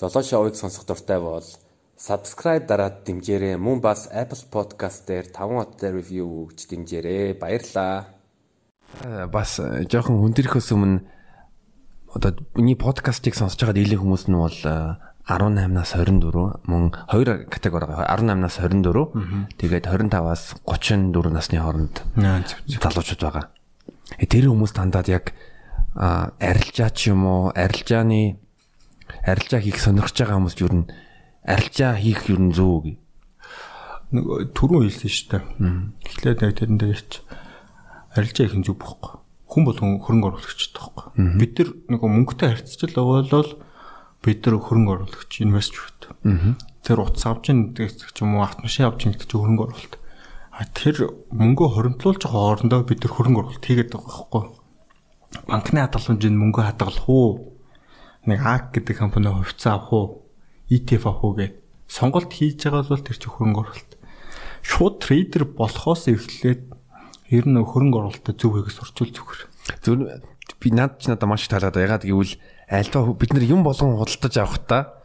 Золоо шоуыг сонсох дуртай бол subscribe дараад дэмжээрэй. Мөн бас Apple Podcast дээр 5 хоттой review өгч дэмжээрэй. Баярлалаа. Бас э, жоохон хүндрихөөс өмнө одоо миний подкастыг сонсож байгаа дийлэн хүмүүс нь бол 18-наас 24 мөн хоёр категори байгаа. 18-наас 24. Тэгээд 25-аас 34 насны хооронд залуучууд байгаа. Э, тэр хүмүүс дандаа яг арилжаа ч юм уу, арилжааны арилжаа хийх сонирхож байгаа хүмүүс юу н арилжаа хийх юу н зүү гэ. Нэг түрүү хэлсэн шүү дээ. Эхлээд яг тэрэн дээр ч арилжаа хийх зүг бохгүй. Хүн бол хөрөнгө оруулагч таахгүй. Бид нар нэг мөнгөтэй харьцаж л бол бид нар хөрөнгө оруулагч инвестор. Тэр утас авч ийн гэдэг ч юм уу автомашин авч ийн гэдэг чинь хөрөнгө оруулалт. А тэр мөнгөө хоримтлуулж байгаа хоорондоо бид нар хөрөнгө оруулалт хийгээд байгаа байхгүй. Банкны хадгаламжинд мөнгө хадгалах уу? Нэг АК гэдэг компани хувьцаа авах уу? ETF авах уу гэд сонголт хийж байгаа бол тэр чинь хөрөнгө оруулалт. Шууд трейдер болохоос эхлээд ер нь хөрөнгө оруулалтаа зөв хийгээс орчуул зүгээр. Зөв би над ч надад маш таалаад ягаад гэвэл альва бид нар юм болгон худалдаж авахдаа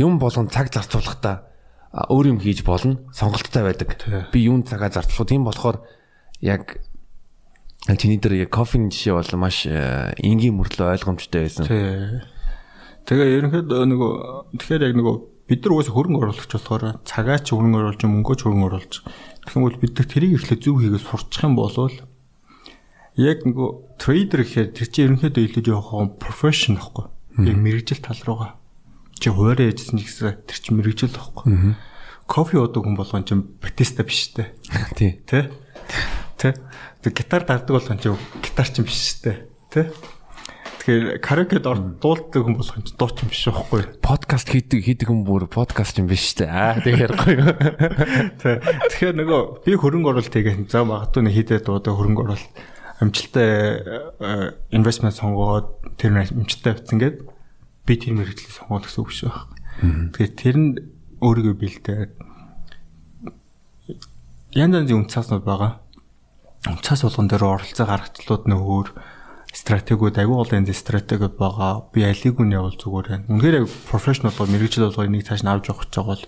юм болгон цаг зарцуулахдаа өөр юм хийж болно сонголттой байдаг. Би юунд цагаа зарцуулах тийм болохоор яг чиний дээр яг кофений жишээ бол маш энгийн мөрлөө ойлгомжтой байсан. Тэгээ ерөнхийдөө нөгөө тэгэхээр яг нөгөө бид нар угаасаа хөрөнгө оруулагч болохоор цагаа ч хөрөнгө оруулж мөнгөө ч хөрөнгө оруулж тэгэх юм бол бид нар тэрийг ихлэ зөв хийгээд сурчих юм бол яг нөгөө трейдер гэхээр тэр чинь ерөнхийдөө илүү жоохон профешн байхгүй. Яг мэрэгжил тал руугаа. Чи хуурай яжсэн гэсэн тэр чинь мэрэгжил байхгүй. Кофе уудаг хүн болгон чинь батиста биш үү? Тий. Тэ? Тэ? Гитар дарддаг болгон чинь гитар чинь биш үү? Тэ? Тэгэхээр караокед дуулдаг хүн болгон чинь дуучин биш байхгүй. Подкаст хийдэг хийдэг хүн бүр подкаст юм биш үү? Аа тэгэхээр гоё. Тэ. Тэгэхээр нөгөө би хөрөнгө оруулалт хийгээд за магадгүй хідээ дуудаг хөрөнгө оруулалт амжилттай инвестмент сонгоод тэр амжилттай авцсан гээд би тэр мэрэгчлээ сонгоод гэсэн үг шүү байна. Тэгээд тэр нь өөрийгөө бэлдээд янз янзын үнцаснууд байгаа. Үнцас болгон дээр оролцоо гаргачлууд нь өөр стратегиуд аягүй гол энэ стратегиуд байгаа. Би алиг нь явал зүгээр байна. Үнэхээр яг профешнл бол мэрэгжил болгоо энийг цааш нь авч явах гэж байгаа бол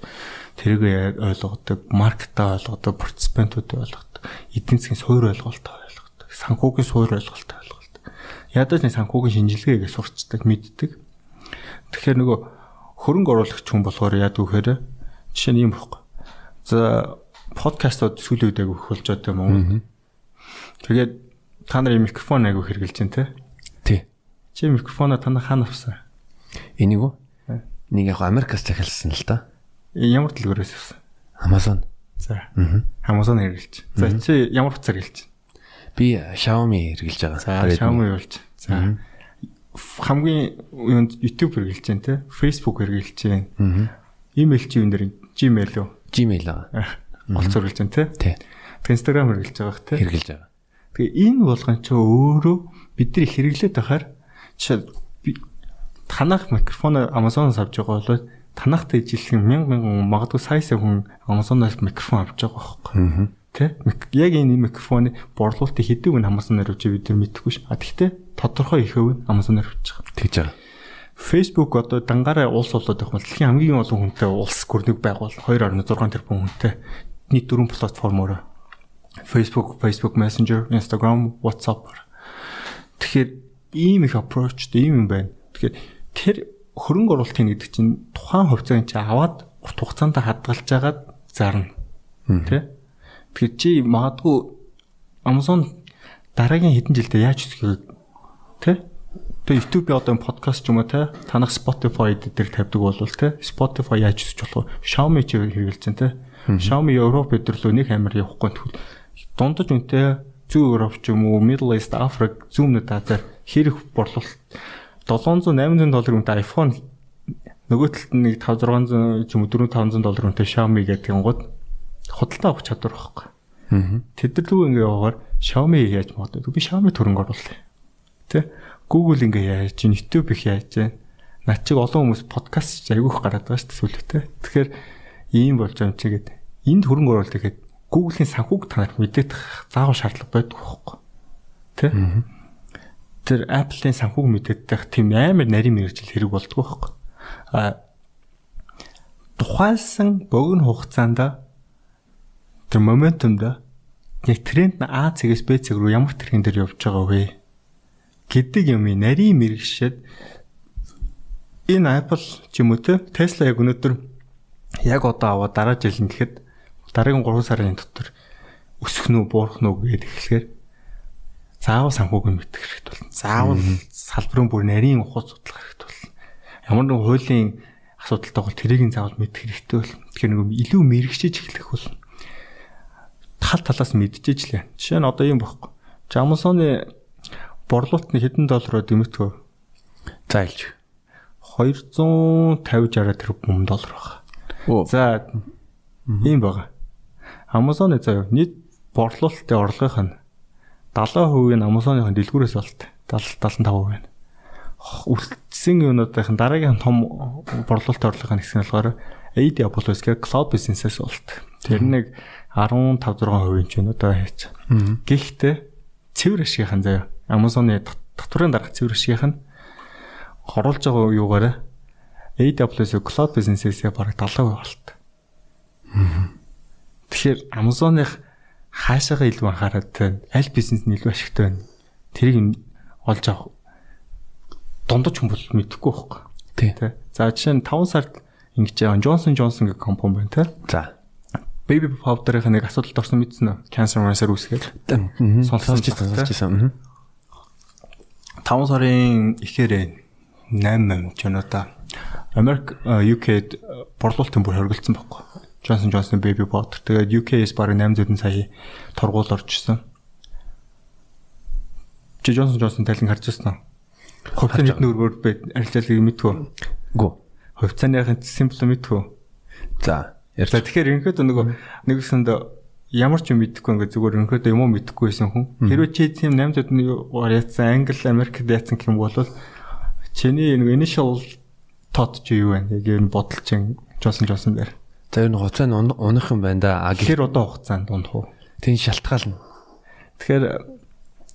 тэрийг ойлгодог, маркетаа ойлгодог, парticipant-уудыг ойлгодог, эдийн засгийн суурь ойлголтоо санхүүгийн суурь ойлголттой ойлголт. Ядаж нэг санхүүгийн шинжилгээгээ сурцдаг, мэддэг. Тэгэхээр нөгөө хөрөнгө оруулагч хүн болохоор яадаг вэхээр жишээ нь юм баггүй. За подкастууд сүүлийн үед агиох болж байгаа юм уу? Тэгээд та нарын микрофон агиох хэрглэж байна те? Тий. Чи микрофоноо танаа хаана авсан? Энийг үү? Нэг яг Америкаас захиалсан л да. Ямар дэлгүүрээс авсан? Amazon. За. Amazon хэрэглэж. За чи ямар хуцаар хэлж? Би Xiaomi хэрэглэж байгаа. За Xiaomi болж. За. Хамгийн юунд YouTube хэрэглэж байна те. Facebook хэрэглэж байна. Имэйл чи юу нэр Gmail үү? Gmail аа. Олцоор хэрэглэж байна те. Тий. Instagram хэрэглэж байгаа те. Хэрэглэж байгаа. Тэгээ энэ болгон ч өөрөө бидний хэрэглээд байхаар жишээ танах микрофон Amazon-оос авч байгаа бол танахтай ижилхэн мянган мянган магадгүй сая сая хүн Amazon-оос микрофон авч байгаа байхгүй. Тэ? Яг энэ микрофоны борлуулалтыг хэдэг нь Amazon наривч бид нар мэдэхгүй ш. А тэгтээ тодорхой их өв нь Amazon наривч байгаа. Тэгж байгаа. Facebook одоо дангаараа улс болоод байх бол дэлхийн хамгийн олон хүнтэй улс гүрнэг байгуул 2.6 тэрбум хүнтэй нийт дөрвөн платформоор Facebook, Facebook Messenger, Instagram, WhatsApp. Тэгэхээр ийм их approach ийм юм байна. Тэгэхээр тэр хөрөнгө оруулалтын гэдэг чинь тухайн хувьцааг чи аваад урт хугацаанд хадгалж агаад зарна. Тэ? Тэгэхээр чи магадгүй Amazon дараагийн хэдэн жилдээ яаж өсгөхийг тэ Тэгээ YouTube одоо подкаст ч юм уу те танах Spotify дээр тавьдаг бол те Spotify яаж өсөж болох вэ? Xiaomi ч хэрэгэлцэн те. Xiaomi Европ өдрлөө нэг амар явахгүй тэгвэл дундаж үнтэй зүүн Европ ч юм уу Middle East, Африк, зүүн Азаар хэрэг борлуулалт 700 800 доллар үнэтэй iPhone нөгөө талд нь нэг 5 600 ч юм уу 4 500 доллар үнэтэй Xiaomi гэдэг гот худалдаа авах чадвар байхгүй. Аа. Тэд нар лүү ингээ яваагаар Xiaomi яаж магадгүй би Xiaomi төрөнгө оруулах. Тэ? Google ингээ яаж чинь YouTube их яаж чинь над чиг олон хүмүүс подкаст айгүйх гараад байгаа шүү дээ сүлэтэ. Тэгэхээр ийм болж юм чигээд энд хөрөнгө оруулалт гэхэд Google-ийн санхүүг танаар мэдээд заавал шаардлага байдаг байхгүй. Тэ? Тэр Apple-ийн санхүүг мэдээд байх тийм амар нарийн мэрэгжил хэрэг болдгоо байхгүй. А тухайлсан богино хугацаанд тэр моментумда яг тренд нь А цэгээс Б цэг рүү ямар тэрхэн дээр явж байгаа вэ гэдэг юм нарийн мэрэгшээд энэ Apple ч юм уу те Tesla яг өнөөдөр яг одоо аваа дараа жил нь гэхэд дараагийн 3 сарын дотор өсөх нь буурах нь гэдэг эхлэхээр заавал санхүүг нь мэдэх хэрэгтэй болно. Заавал салбарын бүр нарийн ухац судлах хэрэгтэй болно. Ямар нэгэн хуулийн асуудалтай бол тэрийг нь заавал мэдэх хэрэгтэй болно. Тэгэхээр нэг илүү мэрэгчиж эхлэх бол тал талаас мэдчихэж лээ. Жишээ нь одоо юм бохгүй. Amazon-ы борлуулалт нь хэдэн доллараар дэмэгдэв? За илж. 250 60 тэрбум доллар байна. За ийм байгаа. Amazon-ы заяа нийт борлуулалтын орлогынх нь 70% нь Amazon-ын дэлгүүрээс олт. 70 75% байна. Үлдсэн юунуудын дараагийн том борлуулалтын орлогын хэсэг нь болохоор AWS гэх cloud business-ээс олт. Тэр нэг 15 6% ч юм одоо хийж. Гэхдээ цэвэр ашигийнхан заяа Amazon-ы татварын дарга цэвэр ашигийнх нь оруулж байгаа юугаараа AWS cloud business-ээс бараг 70% болт. Тэгэхээр Amazon-ых хаашаага илүү анхаарат байна. Аль бизнес нь илүү ашигтай байна. Тэрийг олж авах дундаж бол мэдэхгүй байхгүй. Тий. За жишээ нь 5 сард ингэж байгаа Johnson Johnson гэх компани байна те. За. Baby powder-ийн нэг асуудалд орсон мэдсэн үү? Cancer cancer үүсгээд. Сонсож байсан. 5 сарын ихээрээ 8 жоноота Америк UK-д борлуулалтын бүр хоригдсан байхгүй. Johnson Johnson Baby Powder. Тэгээд UK-с бараг 800 сая торгуул орчихсон. Чи Johnson Johnson тайлан харж байсан уу? Хувьцааны хэдэн өргөөр бэ? Арилжаалыг мэдвүү? Гү. Хувьцааныхын симпл мэдвүү? За. Ярьлаа. Тэгэхээр ерөнхийдөө нөгөө нэгэсэнд ямар ч юм мэдэхгүй ингээд зүгээр ерөнхийдөө юм уу мэдэхгүй байсан хүн. Хэрвээ чи тийм 800-аар яатсан Англи, Америкт яатсан юм бол чиний нэг initial thought чи юу вэ? Яг энэ бодол чин Johnson Johnson дээр. За энэ хуцаа нь унах юм байна да. А гэхэр одоо хугацаанд унах уу? Тин шалтгаална. Тэгэхээр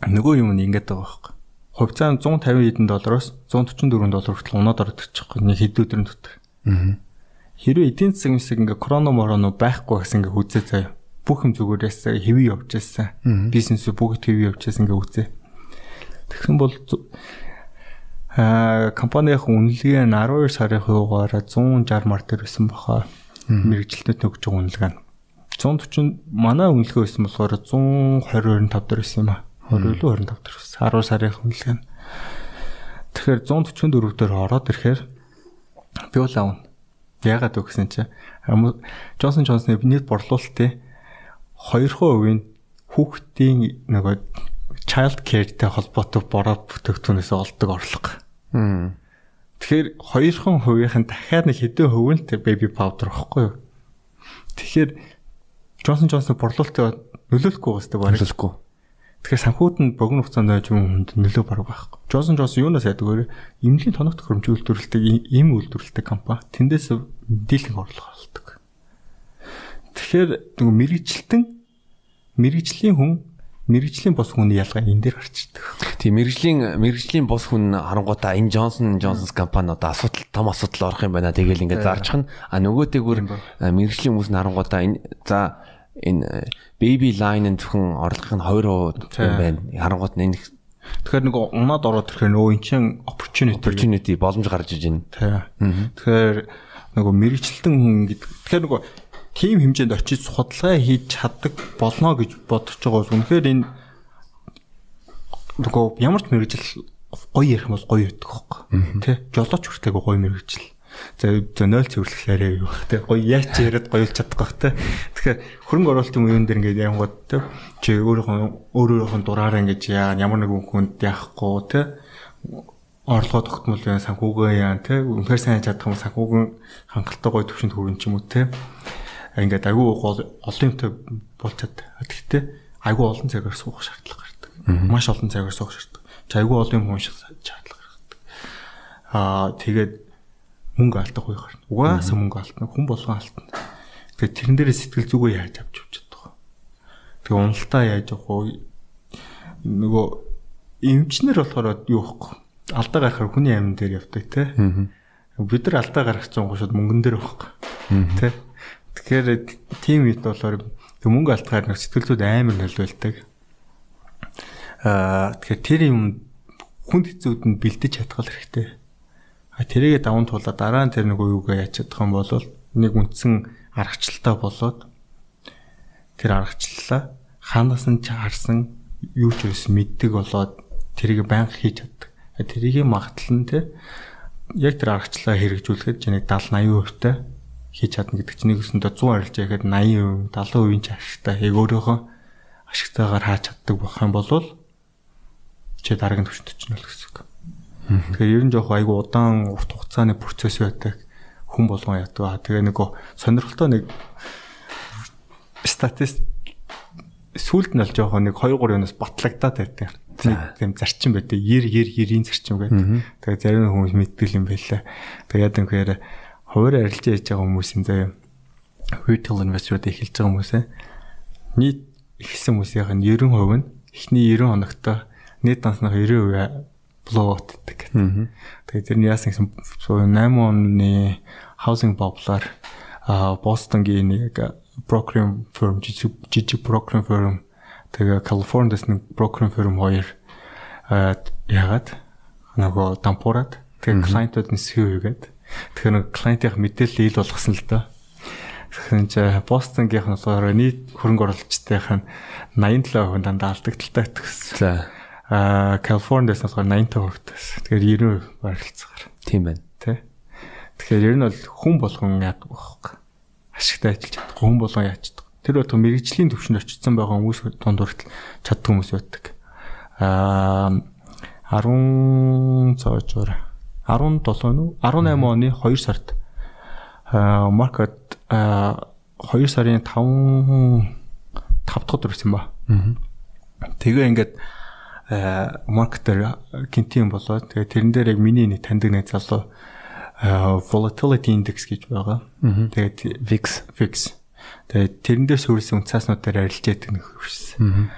нөгөө юм нь ингэж байгаа байхгүй хувьцаа нь 150 хэдэн доллароос 144 доллар хүртэл унаад ордог чихгүй нэг хэд өдрийн дотор. Аа. Хэрвээ эдийн засаг юмсыг ингээ кроно мороно байхгүй гэсэн ингээ үзээ заяа. Бүх юм зүгээрээс хэвээ явж байсан. Бизнес бүгд хэвээ явж байсан ингээ үзээ. Тэгсэн бол аа компанийн үнэлгээ нь 12 сарын хуваараа 160 мар дээр байсан баха. Мэргэжилтэд өгч байгаа үнэлгээ нь. 140 манай үнэлгээ байсан болохоор 120 25 дээр байсан юм аа. 20 илүү 25 дээр байсан. 10 сарын хүнлэг нь. Тэгэхээр 144 дээр ороод ирэхээр би бол аавна. Яагаад вэ гэсэн чинь Johnson Johnson-ы нийт борлуулалтын 2% нь хүүхдийн нөгөө child care-тэй холбоотой бороо бүтээгдэхүүнээс олдог орлого. Тэгэхээр 2хан хувийнх нь дахиад нэг хэдэн хувь нь baby powder واخгүй юу? Тэгэхээр Johnson Johnson борлуулалтыг нөлөөлөхгүй гэсэн үг байна. Нөлөөлөхгүй. Тэгэхээр санхүүд нь богино хугацаанд байж юм хүнд нөлөө бараг байхгүй. Johnson Johnson юунаас яадаг вэ? Имлийн тоног төхөөрөмж үйлдвэрлэдэг им үйлдвэрлэдэг компани. Тэндээс мэдээлэл орлого олдог. Тэгэхээр нөгөө мэрэгчлэн мэрэгжлийн хүн мэрэгжлийн бос хүний ялгаа энэ дээр гарч ирдэг. Тийм мэрэгжлийн мэрэгжлийн бос хүн харангуудаа энэ Johnson Johnson компани одоо асуудал том асуудал орох юм байна. Тэгээл ингээд зарчих нь. А нөгөө дээгүүр мэрэгжлийн хүмүүс нь харангуудаа энэ за энэ baby line нь зөвхөн орлогын 2% юм байна. Харангуут нь Тэгэхээр нэг унаад ороод ирэхээр нөгөө эн чин opportunity opportunity боломж гарч иж байна. Тий. Тэгэхээр нөгөө мэрэгчлэн хүн гэдэг. Тэгэхээр нөгөө тим хэмжээнд очиж судалгаа хийж чаддаг болно гэж бодож байгаа. Үнэхээр энэ нөгөө ямар ч мэрэгжил гоё ярих бол гоё өгдөг хөөх. Тэ. Жолооч хүртэл гоё мэрэгжил За за 0 цэвэрлэхлээрээ юу бах те гоё яач яриад гоёлж чадах те тэгэхээр хөрөнгө оруулалтын үеийн дээр ингээд янгууд те чи өөрийнхөө өөрөөрөө дураараа ингээд яа ямар нэг хүнд яахгүй те орлогоо тогтмол яа санхүүгээ яа те үнэхээр сайн чадах юм санхүүгэн хангалттай гоё төвшөнд хүрэн ч юм уу те ингээд агүй олон юмтай болж чад. Гэхдээ агүй олон цагаар суух шаардлага гардаг. Маш олон цагаар суух шаардлага. Чи агүй олон юм унших шаардлага гардаг. Аа тэгээд мөнгө алдах уу гарна. Угаасаа мөнгө алдна. Хүн болгон алдна. Тэгээ тэрэн дээрээ сэтгэл зүгөө яаж авч явж чадах вэ? Тэгээ уналтаа яаж явах вэ? Нөгөө эмчнэр болохоор юу вэ? Алдаа гарахаар хүний амин дээр явдаг те. Бид нар алдаа гарах чинь гоо шууд мөнгөн дээр байхгүй. Тэ. Тэгэхээр тим үед болохоор мөнгө алдахаар нэг сэтгэл зүйд амар нөлөөлдөг. Аа тэгэхээр тэр юм хүнд хэцүүд нь бэлдэж чадхал хэрэгтэй. А тэрийгэ даван туулаа дараа нь тэр нэг үеүгээ яач чадах юм бол нэг үндсэн аргачлалтаа болоод тэр аргачлалаа хаанаас нь ч харсан юу ч байсан мэддэг болоод тэрийг байнга хийж чаддаг. Тэрийг магтал нь те яг тэр аргачлалаа хэрэгжүүлэхэд нэг 70 80% та хийж чадна гэдэг чинь нэгсэндээ 100 арилж яхад 80%, 70% ч ашигтай. Яг өөрөөхөө ашигтайгаар хаач чаддаг байх юм бол чи дараагийн төвчөнд чинь л гэсэн үг. Тэгэхээр ер нь жоох айгу удаан урт хугацааны процесс байдаг хүн болгон ядгаа. Тэгээ нөгөө сонирхолтой нэг статист сүлд нь л жоох нэг 2 3 юунаас батлагдаад байдаг. Тийм зарчим байдаг. 90 90 90-ийн зарчим гэдэг. Тэгээ зарим хүмүүс мэддэг юм байлаа. Тэгээ яадан гэхээр хуваар арилж яаж байгаа хүмүүсийн заяа retail investor-ууд эхэлж байгаа хүмүүсээ нийт эхэлсэн хүмүүсийнх нь 90% нь эхний 90 хоногтой нийт дансных 90% blowout гэдэг. Тэгээ тэр нь яасан гэсэн 8 оны housing bubble-аар Бостонгийн нэг brokering firm жижиг brokering firm тэгээ Калифорниас нэг brokering firm хоёр яагаад? Нөгөө дампуураад тэгээ клиентууд нь сүү хийгээд тэгэхээр клиентийн мэдээлэл ил болгосон л доо. Тэгэхээр чи Бостонгийнх нь болохоор нийт хөрөнгө оруулагчдынх нь 87% дандаа алдагдaltaй төгссөн. За. Аа Калифорниас болохоор 80% төгссөн. Тэгэхээр 90% барилцгаар. Тийм байна. Тэ. Тэгэхээр ер нь бол хүн болгон яадаг байхгүй. Ашигтай ажиллаж чаддаг. Хүн болгон яачдаг. Тэр бол мэрэгжлийн төвшөнд очсон байгаа хүмүүс дунд хүртэл чаддаг хүмүүс байдаг. Аа 10 цаочор 17 нү 18 оны 2 сард аа маркет 2 сарын 5 5 дахь өдөр байсан ба. Тэгээ ингээд маркетер гинтийн болоод тэгээ тэрэн дээр яг миний нэг таньдаг нэг залуу volatility index гэж байгаа. Тэгээд VIX VIX. Тэгээд тэрэн дээр суурилсан үнцааснуудаар арилж яадаг нэг хөрсөн.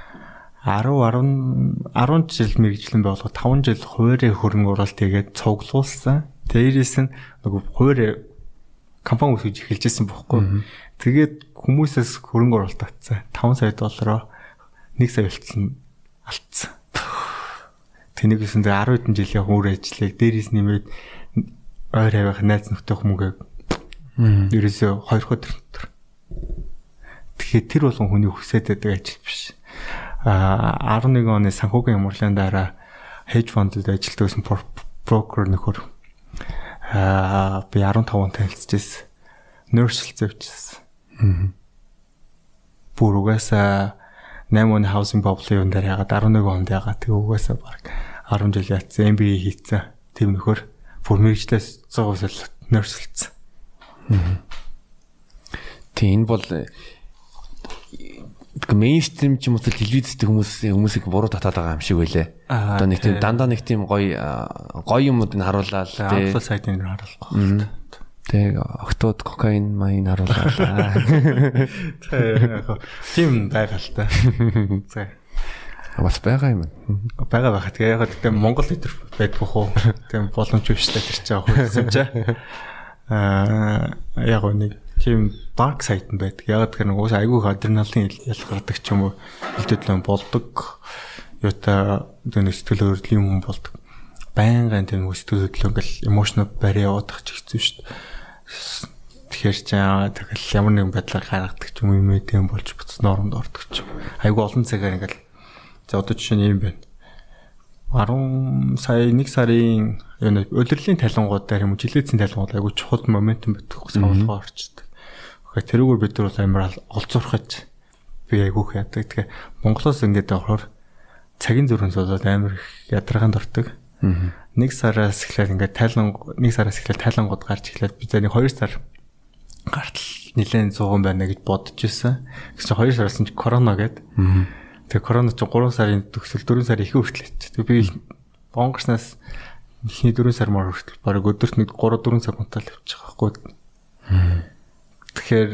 10 10 10 жил мэрэгчлэн байгуулга 5 жил хуурай хөрөнгө оруулалт хийгээд цуглуулсан. Дээрээс нь нөгөө хуурай компани үүсгэж эхэлжсэн бохоггүй. Тэгээд хүмүүсээс хөрөнгө оруулалт татсан. 5 сая доллароо 1 сая болтол алдсан. Тэнийгээс нь 10 хэдэн жилийн өөр ажлыг дээрээс нэмээд ойр авих найз нөхдөй хүмүүгээ ерөөсөө 2 өдөр. Тэгэхээр тэр болгон хүний хүсээд байдаг ажил биш 11 оны санхүүгийн ямарлын дараа hedge fund-д ажилладаг гэсэн брокер нөхөр а би 15 он танилцчихсэн. Nurse зэвчсэн. Бүр угаасаа 8 оны housing bubble-ын дээр ягаад 11 онд ягаад тэг угаасаа баг 10 жил яатсан MBA хийцэн. Тэм нөхөр бүр мэрэгчлээс 100% л nurse-лцсэн. Тийм энэ бол тэгээ мейнстрим ч юм уу телевизтэй хүмүүс хүмүүсийг буруу татаад байгаа юм шиг байлээ. Одоо нэг тийм дандаа нэг тийм гоё гоё юмуд нь харууллаа л тий. Сайтын дээр харуулах. Тэг октод кокаин майн харууллаа. Тийм та. За. Бас байгаа юм. Бага. Тэгээ яг гэдэг Монгол лидер байдгүй хөө. Тийм боломж биш л тэр чинь хөөсөн чи. Аа яг нэг тийм dark side нь байдаг. Яг тэр нэг уус айгүй адреналин ялгардаг ч юм уу хилдэдлэн болдог. Юута тэр сэтгэл хөдлөлийн юм болдог. Байнгын тийм сэтгэл хөдлөл ингээл emotional барь яваадах ч хэцүү шүү дээ. Тэгэхээр ч тэгэл ямар нэгэн байдлаар гаргадаг ч юм юм эдэм болж буц нормд ордог ч. Айгүй олон цагаар ингээл за одоо жишээ нь юм байна. 10 сая 1 сарын юу удирдлийн талангууд дээр юм жилээцийн талангууд айгүй чухал моментум байдаг савлгаа орчдөг. Тэгэхээр тэрүүгээр бид нар бол амар олзуурхаж би айгүйх яадаг. Тэгэхээр Монголоос ингээд орохоор цагийн зүрхэн суулаад амар их ядаргаанд ортог. Нэг сараас эхлээд ингээд тайлан нэг сараас эхлээд тайлангууд гарч эхлээд би нэг 2 сар гартал нилээн 100 байна гэж бодож ирсэн. Гэсэн чинь 2 сараас нь корона гээд. Тэгээ корона чинь 3 сарын төгсөл 4 сар их хүртлээч. Тэгээ би бонгорснаас эхний 4 сар мөр хүртэл бараг өдөрт нэг 3 4 цаг унтаал явчих байхгүй. Тэгэхээр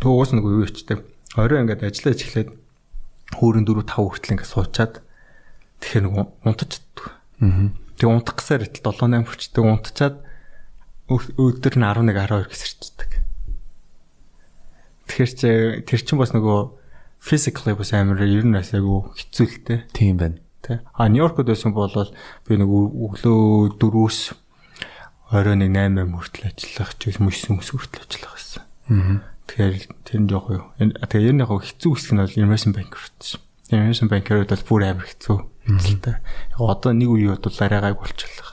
туугаас нэг юу ичдэг. Орой ингээд ажиллаж эхлээд хөөрөн 4 5 хүртэл ингээд суучаад тэгэхээр нэг унтаж чаддаг. Аа. Тэгээ унтах гэсээр итэл 7 8 хүрчдэг унтчаад өдөр нь 11 12 гэсэрчдэг. Тэгэхээр чи тэр чинь бас нөгөө physically бас амар ер нь бас айгу хэцүү л дээ. Тийм байна. Тэ. А Нью-Йоркод байсан бол би нэг өглөө 4-өөс оройн 8 хүртэл ажиллах ч уу 9 хүртэл ажиллах гэсэн. Тэгэхээр тэр нь жоох юу. Тэгээ ер нь яг хэцүү хэсэг нь бол investment banker шүү. Investment banker бол бүр амар хэцүү. Хэцэлтэй. Яг одоо нэг үе бодвол арай гайг болчихлоо.